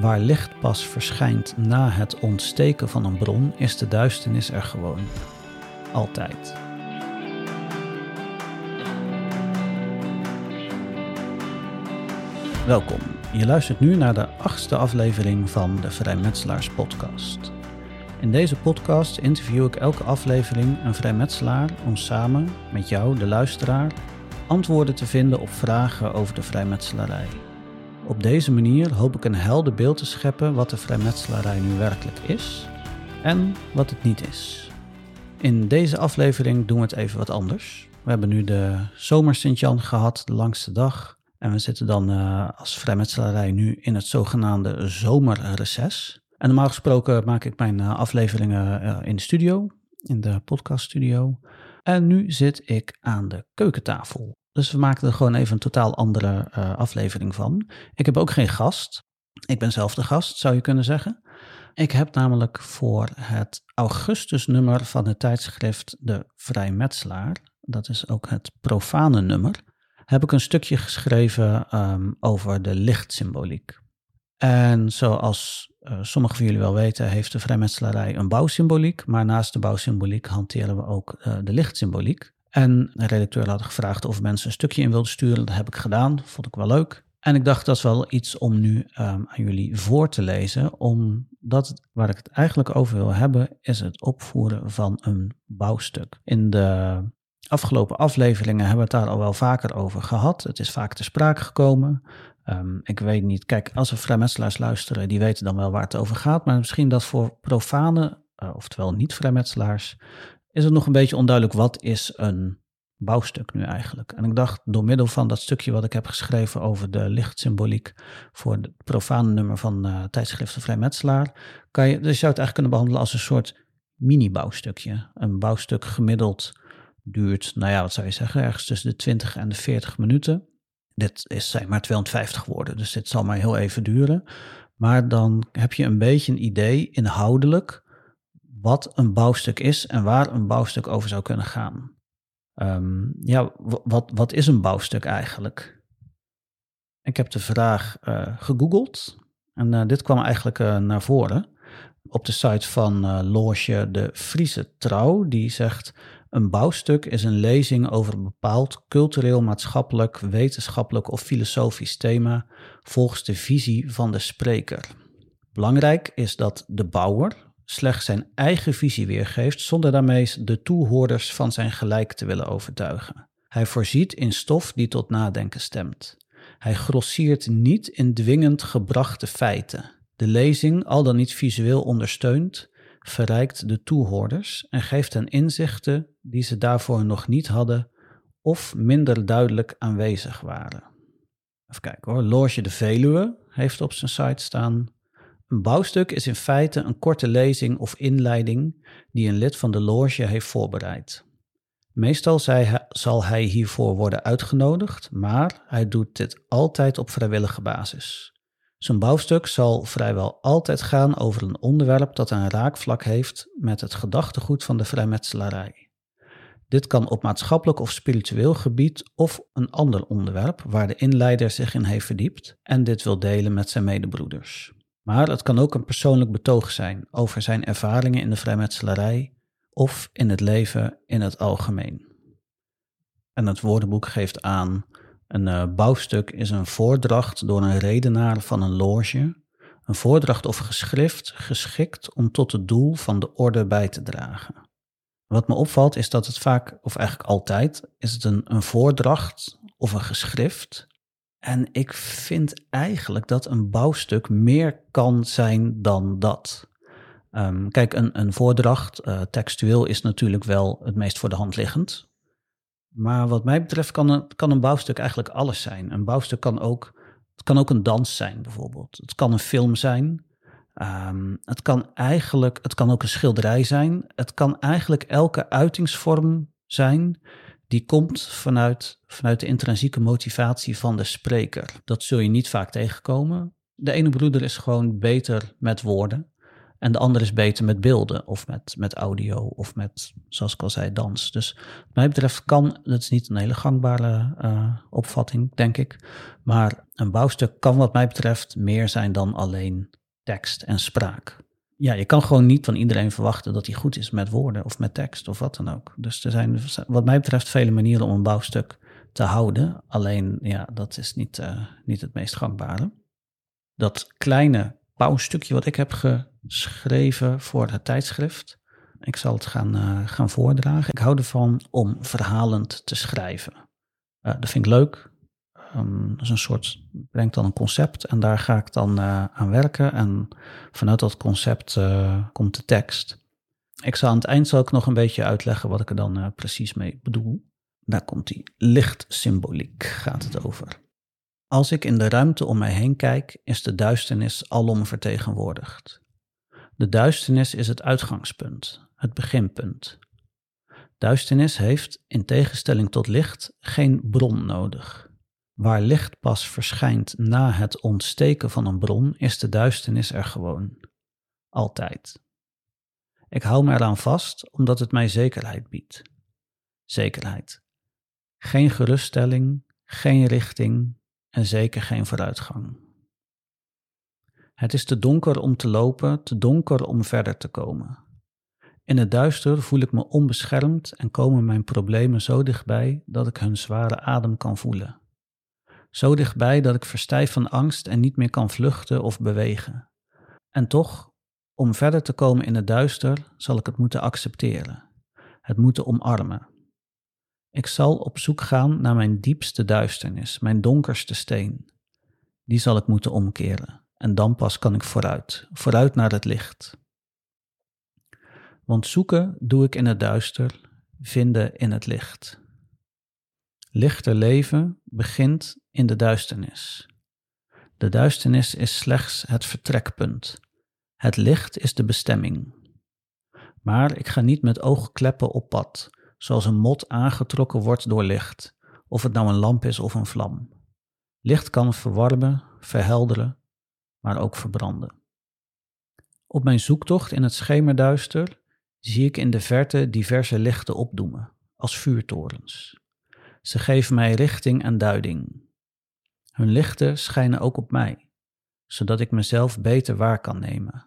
Waar licht pas verschijnt na het ontsteken van een bron, is de duisternis er gewoon. Altijd. Welkom. Je luistert nu naar de achtste aflevering van de Vrijmetselaars Podcast. In deze podcast interview ik elke aflevering een vrijmetselaar om samen met jou, de luisteraar, antwoorden te vinden op vragen over de vrijmetselarij. Op deze manier hoop ik een helder beeld te scheppen wat de vrijmetselarij nu werkelijk is en wat het niet is. In deze aflevering doen we het even wat anders. We hebben nu de zomer Sint-Jan gehad, de langste dag. En we zitten dan uh, als vrijmetselarij nu in het zogenaamde zomerreces. En normaal gesproken maak ik mijn uh, afleveringen uh, in de studio, in de podcaststudio. En nu zit ik aan de keukentafel. Dus we maken er gewoon even een totaal andere uh, aflevering van. Ik heb ook geen gast. Ik ben zelf de gast, zou je kunnen zeggen. Ik heb namelijk voor het augustusnummer van het tijdschrift De Vrijmetselaar, dat is ook het profane nummer, heb ik een stukje geschreven um, over de lichtsymboliek. En zoals uh, sommigen van jullie wel weten, heeft de vrijmetselarij een bouwsymboliek, maar naast de bouwsymboliek hanteren we ook uh, de lichtsymboliek. En de redacteur had gevraagd of mensen een stukje in wilden sturen. Dat heb ik gedaan, vond ik wel leuk. En ik dacht dat is wel iets om nu um, aan jullie voor te lezen, omdat waar ik het eigenlijk over wil hebben, is het opvoeren van een bouwstuk. In de afgelopen afleveringen hebben we het daar al wel vaker over gehad. Het is vaak ter sprake gekomen. Um, ik weet niet, kijk, als er vrijmetselaars luisteren, die weten dan wel waar het over gaat, maar misschien dat voor profane, uh, oftewel niet-vrijmetselaars, is het nog een beetje onduidelijk wat is een bouwstuk nu eigenlijk. En ik dacht, door middel van dat stukje wat ik heb geschreven over de lichtsymboliek voor het profane nummer van uh, tijdschrift de Vrijmetselaar, kan je, dus zou het eigenlijk kunnen behandelen als een soort mini-bouwstukje. Een bouwstuk gemiddeld duurt, nou ja, wat zou je zeggen, ergens tussen de 20 en de 40 minuten. Dit is zijn maar 250 woorden, dus dit zal maar heel even duren. Maar dan heb je een beetje een idee inhoudelijk wat een bouwstuk is en waar een bouwstuk over zou kunnen gaan. Um, ja, wat, wat is een bouwstuk eigenlijk? Ik heb de vraag uh, gegoogeld en uh, dit kwam eigenlijk uh, naar voren op de site van Loge de Friese Trouw. Die zegt, een bouwstuk is een lezing over een bepaald cultureel, maatschappelijk, wetenschappelijk of filosofisch thema volgens de visie van de spreker. Belangrijk is dat de bouwer, slechts zijn eigen visie weergeeft zonder daarmee de toehoorders van zijn gelijk te willen overtuigen. Hij voorziet in stof die tot nadenken stemt. Hij grossiert niet in dwingend gebrachte feiten. De lezing, al dan niet visueel ondersteund, verrijkt de toehoorders en geeft hen inzichten die ze daarvoor nog niet hadden of minder duidelijk aanwezig waren. Even kijken hoor, Loge de Veluwe heeft op zijn site staan een bouwstuk is in feite een korte lezing of inleiding die een lid van de loge heeft voorbereid. Meestal zal hij hiervoor worden uitgenodigd, maar hij doet dit altijd op vrijwillige basis. Zijn bouwstuk zal vrijwel altijd gaan over een onderwerp dat een raakvlak heeft met het gedachtegoed van de vrijmetselarij. Dit kan op maatschappelijk of spiritueel gebied of een ander onderwerp waar de inleider zich in heeft verdiept en dit wil delen met zijn medebroeders. Maar het kan ook een persoonlijk betoog zijn over zijn ervaringen in de vrijmetselarij of in het leven in het algemeen. En het woordenboek geeft aan: een uh, bouwstuk is een voordracht door een redenaar van een loge, een voordracht of geschrift geschikt om tot het doel van de orde bij te dragen. Wat me opvalt is dat het vaak, of eigenlijk altijd, is het een, een voordracht of een geschrift en ik vind eigenlijk dat een bouwstuk meer kan zijn dan dat. Um, kijk, een, een voordracht, uh, textueel, is natuurlijk wel het meest voor de hand liggend. Maar wat mij betreft kan een, kan een bouwstuk eigenlijk alles zijn. Een bouwstuk kan ook, het kan ook een dans zijn, bijvoorbeeld. Het kan een film zijn. Um, het kan eigenlijk, het kan ook een schilderij zijn. Het kan eigenlijk elke uitingsvorm zijn die komt vanuit, vanuit de intrinsieke motivatie van de spreker. Dat zul je niet vaak tegenkomen. De ene broeder is gewoon beter met woorden. En de ander is beter met beelden of met, met audio of met, zoals ik al zei, dans. Dus wat mij betreft kan, dat is niet een hele gangbare uh, opvatting, denk ik. Maar een bouwstuk kan wat mij betreft meer zijn dan alleen tekst en spraak. Ja, je kan gewoon niet van iedereen verwachten dat hij goed is met woorden of met tekst of wat dan ook. Dus er zijn wat mij betreft vele manieren om een bouwstuk te houden. Alleen, ja, dat is niet, uh, niet het meest gangbare. Dat kleine bouwstukje wat ik heb geschreven voor het tijdschrift. Ik zal het gaan, uh, gaan voordragen. Ik hou ervan om verhalend te schrijven. Uh, dat vind ik leuk. Um, is een soort, brengt dan een concept en daar ga ik dan uh, aan werken. En vanuit dat concept komt de tekst. Ik zal aan het eind zal ik nog een beetje uitleggen wat ik er dan precies mee bedoel. Daar komt die lichtsymboliek, gaat het over. Als ik in de ruimte om mij heen kijk, is de duisternis alom vertegenwoordigd. De duisternis is het uitgangspunt, het beginpunt. Duisternis heeft, in tegenstelling tot licht, geen bron nodig. Waar licht pas verschijnt na het ontsteken van een bron, is de duisternis er gewoon. Altijd. Ik hou me eraan vast omdat het mij zekerheid biedt. Zekerheid. Geen geruststelling, geen richting, en zeker geen vooruitgang. Het is te donker om te lopen, te donker om verder te komen. In het duister voel ik me onbeschermd en komen mijn problemen zo dichtbij dat ik hun zware adem kan voelen. Zo dichtbij dat ik verstijf van angst en niet meer kan vluchten of bewegen. En toch, om verder te komen in het duister, zal ik het moeten accepteren, het moeten omarmen. Ik zal op zoek gaan naar mijn diepste duisternis, mijn donkerste steen. Die zal ik moeten omkeren en dan pas kan ik vooruit, vooruit naar het licht. Want zoeken doe ik in het duister, vinden in het licht. Lichter leven begint in de duisternis. De duisternis is slechts het vertrekpunt. Het licht is de bestemming. Maar ik ga niet met oogkleppen op pad, zoals een mot aangetrokken wordt door licht, of het nou een lamp is of een vlam. Licht kan verwarmen, verhelderen, maar ook verbranden. Op mijn zoektocht in het schemerduister zie ik in de verte diverse lichten opdoemen, als vuurtorens. Ze geven mij richting en duiding. Hun lichten schijnen ook op mij, zodat ik mezelf beter waar kan nemen.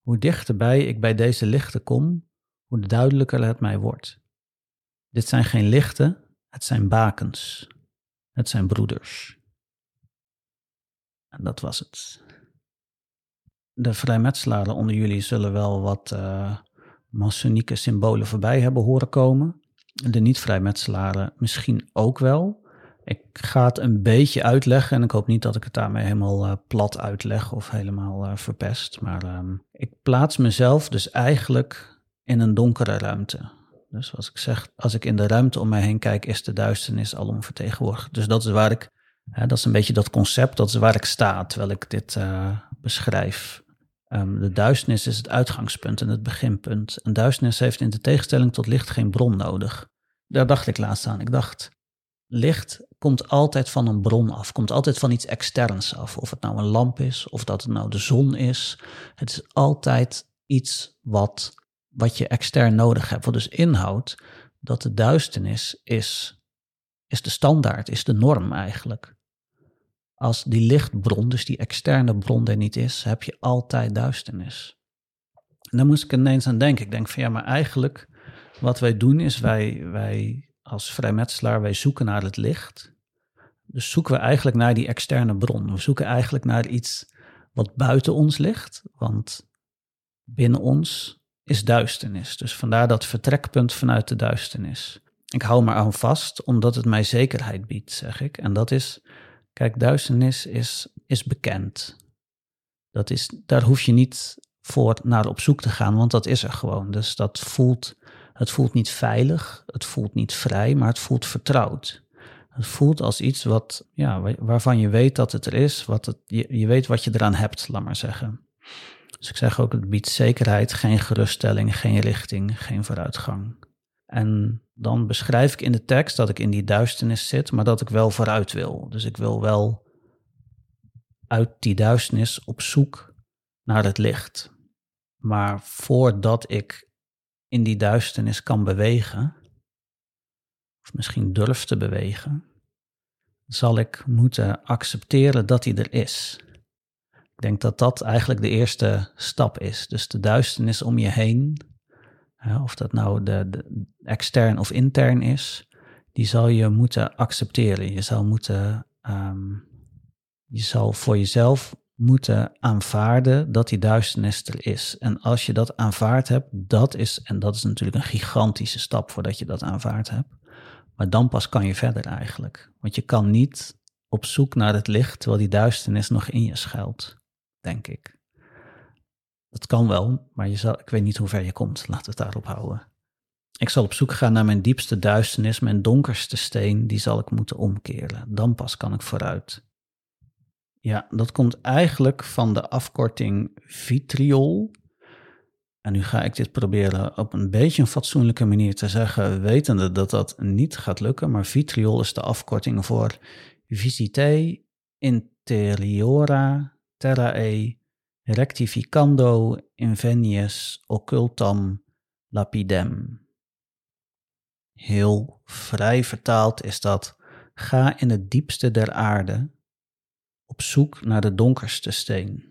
Hoe dichterbij ik bij deze lichten kom, hoe duidelijker het mij wordt. Dit zijn geen lichten, het zijn bakens. Het zijn broeders. En dat was het. De vrijmetselaren onder jullie zullen wel wat uh, symbolen voorbij hebben horen komen. De niet-vrijmetselaren misschien ook wel. Ik ga het een beetje uitleggen en ik hoop niet dat ik het daarmee helemaal uh, plat uitleg of helemaal uh, verpest. Maar uh, ik plaats mezelf dus eigenlijk in een donkere ruimte. Dus als ik zeg, als ik in de ruimte om mij heen kijk, is de duisternis alom vertegenwoordigd. Dus dat is waar ik, hè, dat is een beetje dat concept, dat is waar ik sta terwijl ik dit uh, beschrijf. Um, de duisternis is het uitgangspunt en het beginpunt. En duisternis heeft in de tegenstelling tot licht geen bron nodig. Daar dacht ik laatst aan. Ik dacht, licht komt altijd van een bron af, komt altijd van iets externs af. Of het nou een lamp is, of dat het nou de zon is. Het is altijd iets wat wat je extern nodig hebt. Wat dus inhoudt dat de duisternis is, is de standaard, is de norm eigenlijk. Als die lichtbron, dus die externe bron er niet is, heb je altijd duisternis. En dan moest ik ineens aan denken. Ik denk van ja, maar eigenlijk wat wij doen is wij, wij als vrijmetselaar, wij zoeken naar het licht. Dus zoeken we eigenlijk naar die externe bron. We zoeken eigenlijk naar iets wat buiten ons ligt. Want binnen ons is duisternis. Dus vandaar dat vertrekpunt vanuit de duisternis. Ik hou me aan vast omdat het mij zekerheid biedt, zeg ik. En dat is, kijk, duisternis is, is bekend. Dat is, daar hoef je niet voor naar op zoek te gaan, want dat is er gewoon. Dus dat voelt, het voelt niet veilig, het voelt niet vrij, maar het voelt vertrouwd. Het voelt als iets wat, ja, waarvan je weet dat het er is, wat je, je weet wat je eraan hebt, laat maar zeggen. Dus ik zeg ook, het biedt zekerheid, geen geruststelling, geen richting, geen vooruitgang. En dan beschrijf ik in de tekst dat ik in die duisternis zit, maar dat ik wel vooruit wil. Dus ik wil wel uit die duisternis op zoek naar het licht. Maar voordat ik in die duisternis kan bewegen, of misschien durf te bewegen, zal ik moeten accepteren dat hij er is. Ik denk dat dat eigenlijk de eerste stap is. Dus de duisternis om je heen, of dat nou de, extern of intern is, die zal je moeten accepteren. Je zal moeten, ehm, je zal voor jezelf moeten aanvaarden dat die duisternis er is. En als je dat aanvaard hebt, dat is, en dat is natuurlijk een gigantische stap voordat je dat aanvaard hebt. Maar dan pas kan je verder eigenlijk. Want je kan niet op zoek naar het licht terwijl die duisternis nog in je schuilt, denk ik. Dat kan wel, maar je zal, ik weet niet hoe ver je komt. Laten we het daarop houden. Ik zal op zoek gaan naar mijn diepste duisternis, mijn donkerste steen, die zal ik moeten omkeren. Dan pas kan ik vooruit. Ja, dat komt eigenlijk van de afkorting vitriol. En nu ga ik dit proberen op een beetje een fatsoenlijke manier te zeggen, wetende dat dat niet gaat lukken. Maar vitriol is de afkorting voor Visite Interiora Terrae Rectificando Invenies Occultam Lapidem. Heel vrij vertaald is dat: ga in het diepste der aarde op zoek naar de donkerste steen.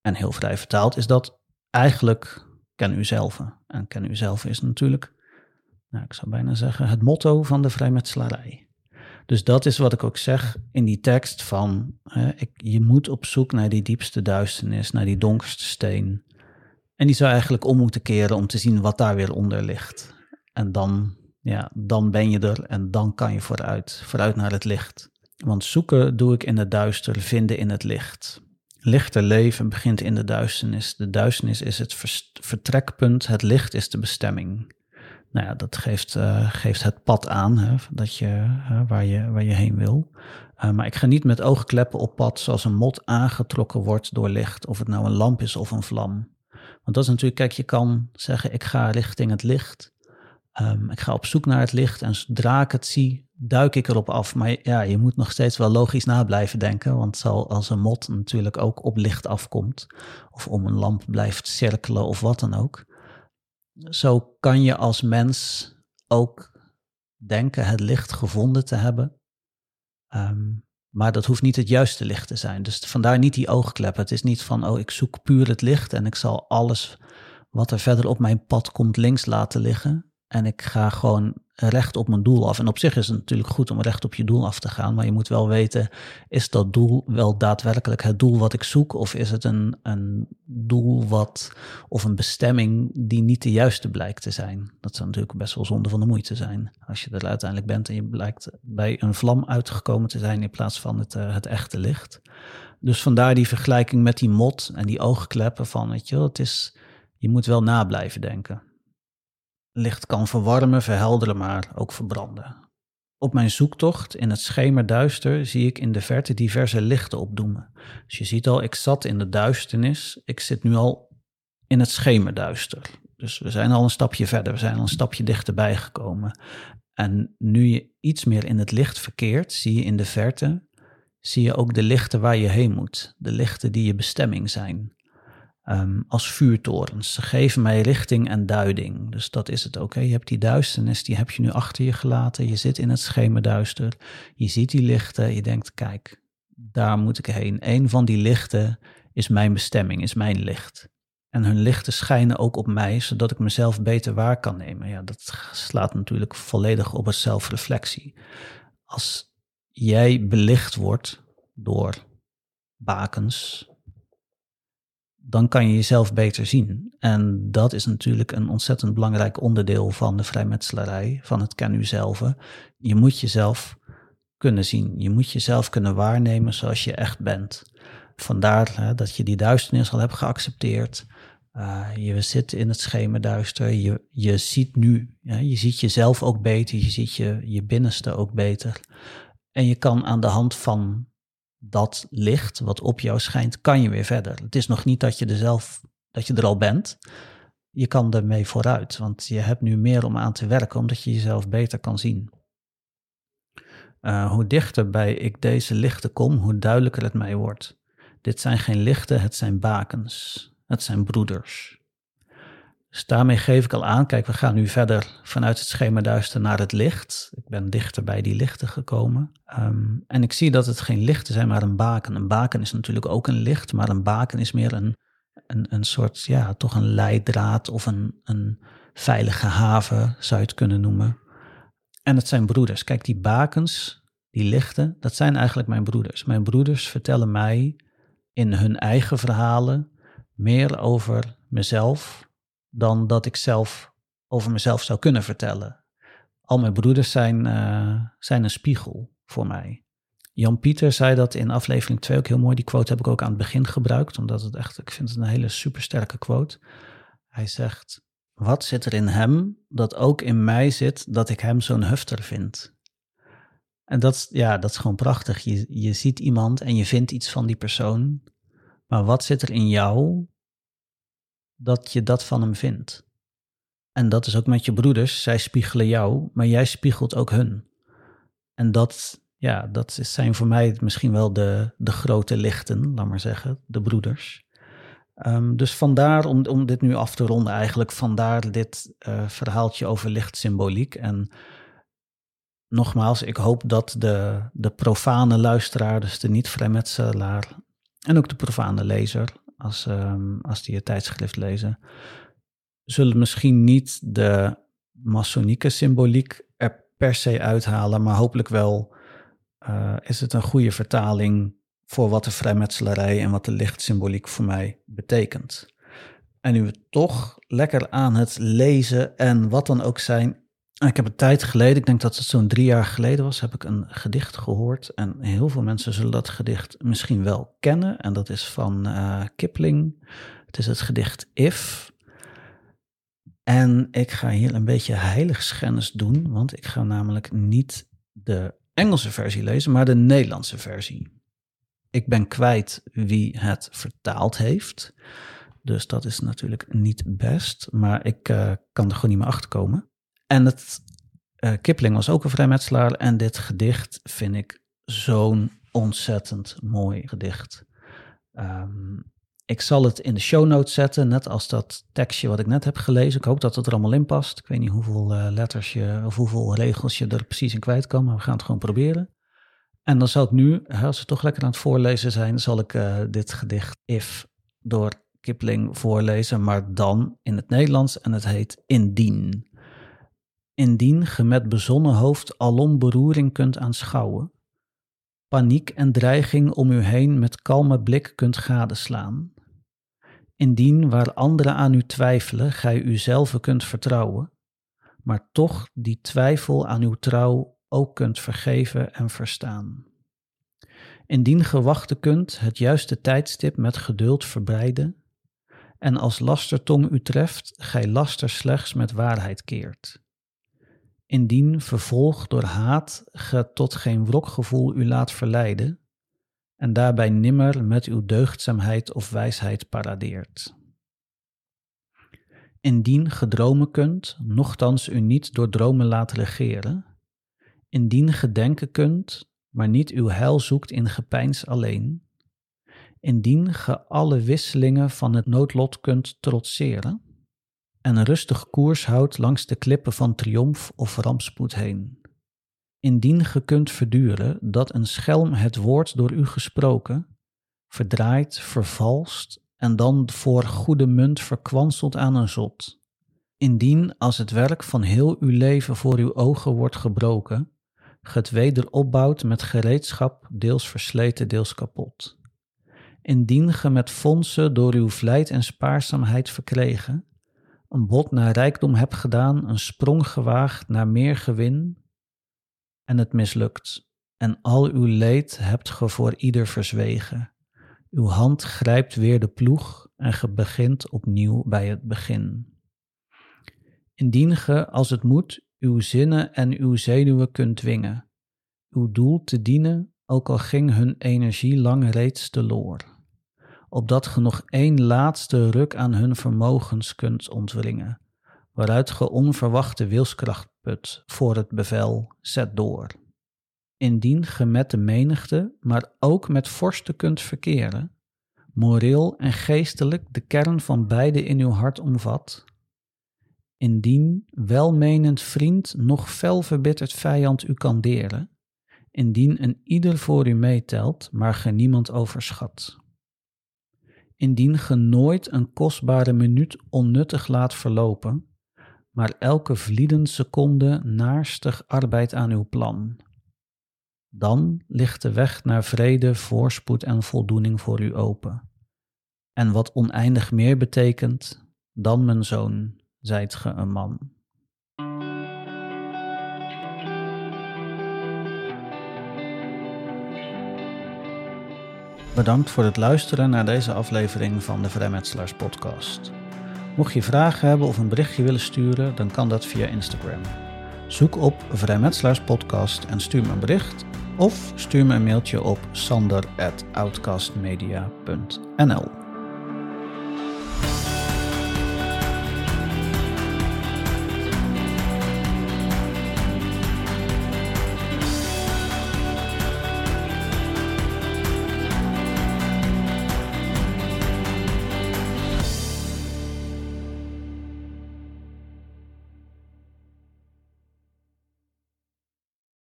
En heel vrij vertaald is dat eigenlijk ken u zelf. En ken u zelf is natuurlijk, nou, ik zou bijna zeggen, het motto van de vrijmetselarij. Dus dat is wat ik ook zeg in die tekst van, ik, je moet op zoek naar die diepste duisternis, naar die donkerste steen. En die zou eigenlijk om moeten keren om te zien wat daar weer onder ligt. En dan, ja, dan ben je er en dan kan je vooruit, vooruit naar het licht. Want zoeken doe ik in het duister, vinden in het licht. Lichter leven begint in de duisternis. De duisternis is het vertrekpunt, het licht is de bestemming. Nou ja, dat geeft, uh, geeft het pad aan hè, dat je, waar, je, waar je heen wil. Uh, maar ik ga niet met oogkleppen op pad zoals een mot aangetrokken wordt door licht. Of het nou een lamp is of een vlam. Want dat is natuurlijk, kijk, je kan zeggen ik ga richting het licht. Um, ik ga op zoek naar het licht en zodra ik het zie, duik ik erop af. Maar ja, je moet nog steeds wel logisch na blijven denken. Want zal, als een mot natuurlijk ook op licht afkomt, of om een lamp blijft cirkelen of wat dan ook. Zo kan je als mens ook denken het licht gevonden te hebben. Um, maar dat hoeft niet het juiste licht te zijn. Dus vandaar niet die oogklep. Het is niet van, oh, ik zoek puur het licht en ik zal alles wat er verder op mijn pad komt links laten liggen. En ik ga gewoon recht op mijn doel af. En op zich is het natuurlijk goed om recht op je doel af te gaan. Maar je moet wel weten, is dat doel wel daadwerkelijk het doel wat ik zoek? Of is het een, een doel wat, of een bestemming die niet de juiste blijkt te zijn? Dat zou natuurlijk best wel zonde van de moeite zijn. Als je er uiteindelijk bent en je blijkt bij een vlam uitgekomen te zijn in plaats van het, uh, het echte licht. Dus vandaar die vergelijking met die mot en die oogkleppen van, weet je het is, je moet wel na blijven denken. Licht kan verwarmen, verhelderen, maar ook verbranden. Op mijn zoektocht in het schemerduister zie ik in de verte diverse lichten opdoemen. Dus je ziet al, ik zat in de duisternis, ik zit nu al in het schemerduister. Dus we zijn al een stapje verder, we zijn al een stapje dichterbij gekomen. En nu je iets meer in het licht verkeert, zie je in de verte, zie je ook de lichten waar je heen moet. De lichten die je bestemming zijn. Ehm, als vuurtorens. Ze geven mij richting en duiding. Dus dat is het ook. Je hebt die duisternis, die heb je nu achter je gelaten. Je zit in het schemerduister. Je ziet die lichten. Je denkt, kijk, daar moet ik heen. Een van die lichten is mijn bestemming, is mijn licht. En hun lichten schijnen ook op mij, zodat ik mezelf beter waar kan nemen. Ja, dat slaat natuurlijk volledig op een zelfreflectie. Als jij belicht wordt door bakens, dan kan je jezelf beter zien. En dat is natuurlijk een ontzettend belangrijk onderdeel van de vrijmetselarij, van het ken u zelf. Je moet jezelf kunnen zien. Je moet jezelf kunnen waarnemen zoals je echt bent. Vandaar hè, dat je die duisternis al hebt geaccepteerd. Uh, je zit in het schemerduister. Je, je ziet nu, je ziet jezelf ook beter. Je ziet je, je binnenste ook beter. En je kan aan de hand van dat licht wat op jou schijnt, kan je weer verder. Het is nog niet dat je er zelf, dat je er al bent. Je kan ermee vooruit, want je hebt nu meer om aan te werken, omdat je jezelf beter kan zien. Uh, hoe dichter bij ik deze lichten kom, hoe duidelijker het mij wordt. Dit zijn geen lichten, het zijn bakens. het zijn broeders. Dus daarmee geef ik al aan, kijk, we gaan nu verder vanuit het schema duister naar het licht. Ik ben dichter bij die lichten gekomen. Ehm, en ik zie dat het geen lichten zijn, maar een baken. Een baken is natuurlijk ook een licht, maar een baken is meer een, een, een soort, ja, toch een leidraad of een, een veilige haven, zou je het kunnen noemen. En het zijn broeders. Kijk, die bakens, die lichten, dat zijn eigenlijk mijn broeders. Mijn broeders vertellen mij in hun eigen verhalen meer over mezelf dan dat ik zelf over mezelf zou kunnen vertellen. Al mijn broeders zijn, uh, zijn een spiegel voor mij. Jan Pieter zei dat in aflevering 2 ook heel mooi. Die quote heb ik ook aan het begin gebruikt, omdat het echt, ik vind het een hele supersterke quote. Hij zegt: Wat zit er in hem dat ook in mij zit, dat ik hem zo'n hufter vind? En dat, ja, dat is gewoon prachtig. Je, je ziet iemand en je vindt iets van die persoon. Maar wat zit er in jou dat je dat van hem vindt? En dat is ook met je broeders. Zij spiegelen jou, maar jij spiegelt ook hun. En dat, ja, dat zijn voor mij misschien wel de, de grote lichten, laat maar zeggen, de broeders. Um, dus vandaar, om, om dit nu af te ronden, eigenlijk vandaar dit uh, verhaaltje over lichtsymboliek. En nogmaals, ik hoop dat de, de profane luisteraar, dus de niet-vrijmetselaar en ook de profane lezer, als, um, als die het tijdschrift lezen, zullen misschien niet de masonieke symboliek er per se uithalen, maar hopelijk wel uh, is het een goede vertaling voor wat de vrijmetselarij en wat de lichtsymboliek voor mij betekent. En nu we toch lekker aan het lezen en wat dan ook zijn. Ik heb een tijd geleden, ik denk dat het zo'n drie jaar geleden was, heb ik een gedicht gehoord. En heel veel mensen zullen dat gedicht misschien wel kennen. En dat is van uh, Kipling. Het is het gedicht If. En ik ga hier een beetje heiligschennis doen, want ik ga namelijk niet de Engelse versie lezen, maar de Nederlandse versie. Ik ben kwijt wie het vertaald heeft. Dus dat is natuurlijk niet best, maar ik uh, kan er gewoon niet meer achter komen. En het, uh, Kipling was ook een vrijmetselaar en dit gedicht vind ik zo'n ontzettend mooi gedicht. Um, ik zal het in de show notes zetten, net als dat tekstje wat ik net heb gelezen. Ik hoop dat het er allemaal in past. Ik weet niet hoeveel uh, letters je, of hoeveel regels je er precies in kwijt kan, maar we gaan het gewoon proberen. En dan zal ik nu, als we toch lekker aan het voorlezen zijn, zal ik uh, dit gedicht If door Kipling voorlezen, maar dan in het Nederlands en het heet Indien. Indien ge met bezonnen hoofd alom beroering kunt aanschouwen, paniek en dreiging om u heen met kalme blik kunt gadeslaan. Indien waar anderen aan u twijfelen, gij uzelf kunt vertrouwen, maar toch die twijfel aan uw trouw ook kunt vergeven en verstaan. Indien ge wachten kunt, het juiste tijdstip met geduld verbreiden, en als lastertong u treft, gij laster slechts met waarheid keert. Indien vervolg door haat ge tot geen wrokgevoel u laat verleiden, en daarbij nimmer met uw deugdzaamheid of wijsheid paradeert. Indien gedromen kunt, nochtans u niet door dromen laat regeren, indien gedenken kunt, maar niet uw heil zoekt in gepeins alleen, indien ge alle wisselingen van het noodlot kunt trotseren, en rustig koers houdt langs de klippen van triomf of rampspoed heen. Indien ge kunt verduren dat een schelm het woord door u gesproken, verdraait, vervalst en dan voor goede munt verkwanselt aan een zot. Indien als het werk van heel uw leven voor uw ogen wordt gebroken, ge het weder opbouwt met gereedschap, deels versleten, deels kapot. Indien ge met fondsen door uw vlijt en spaarzaamheid verkregen, een bod naar rijkdom hebt gedaan, een sprong gewaagd naar meer gewin, en het mislukt, en al uw leed hebt ge voor ieder verzwegen. Uw hand grijpt weer de ploeg en ge begint opnieuw bij het begin. Indien ge, als het moet, uw zinnen en uw zenuwen kunt dwingen, uw doel te dienen, ook al ging hun energie lang reeds te loor opdat ge nog één laatste ruk aan hun vermogens kunt ontwringen, waaruit ge onverwachte wilskracht put voor het bevel zet door. Indien ge met de menigte, maar ook met vorsten kunt verkeren, moreel en geestelijk de kern van beide in uw hart omvat, indien welmenend vriend nog fel verbitterd vijand u kan deren, indien een ieder voor u meetelt, maar ge niemand overschat. Indien ge nooit een kostbare minuut onnuttig laat verlopen, maar elke vliedend seconde naarstig arbeid aan uw plan. Dan ligt de weg naar vrede, voorspoed en voldoening voor u open. En wat oneindig meer betekent, dan mijn zoon, zijt ge een man. Bedankt voor het luisteren naar deze aflevering van de Vrijmetselaars podcast. Mocht je vragen hebben of een berichtje willen sturen, dan kan dat via Instagram. Zoek op Vrijmetselaars podcast en stuur me een bericht of stuur me een mailtje op sander@outcastmedia.nl.